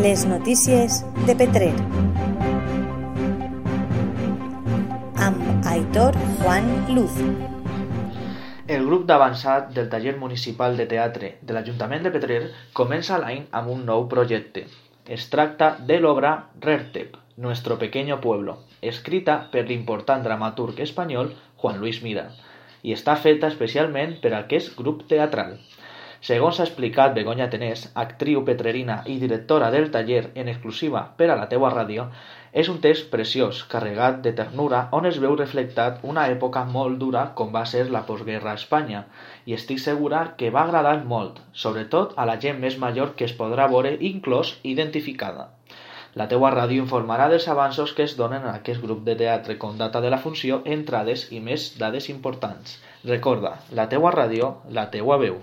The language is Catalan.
Les notícies de Petrer. Amb Aitor Juan Luz. El grup d'avançat del taller municipal de teatre de l'Ajuntament de Petrer comença l'any amb un nou projecte. Es tracta de l'obra Rertep, Nuestro pequeño pueblo, escrita per l'important dramaturg espanyol Juan Luis Mira, i està feta especialment per a aquest grup teatral. Segons ha explicat Begoña Tenés, actriu petrerina i directora del taller en exclusiva per a la teua ràdio, és un text preciós, carregat de ternura, on es veu reflectat una època molt dura com va ser la postguerra a Espanya, i estic segura que va agradar molt, sobretot a la gent més major que es podrà veure inclòs identificada. La teua ràdio informarà dels avanços que es donen a aquest grup de teatre com data de la funció, entrades i més dades importants. Recorda, la teua ràdio, la teua veu.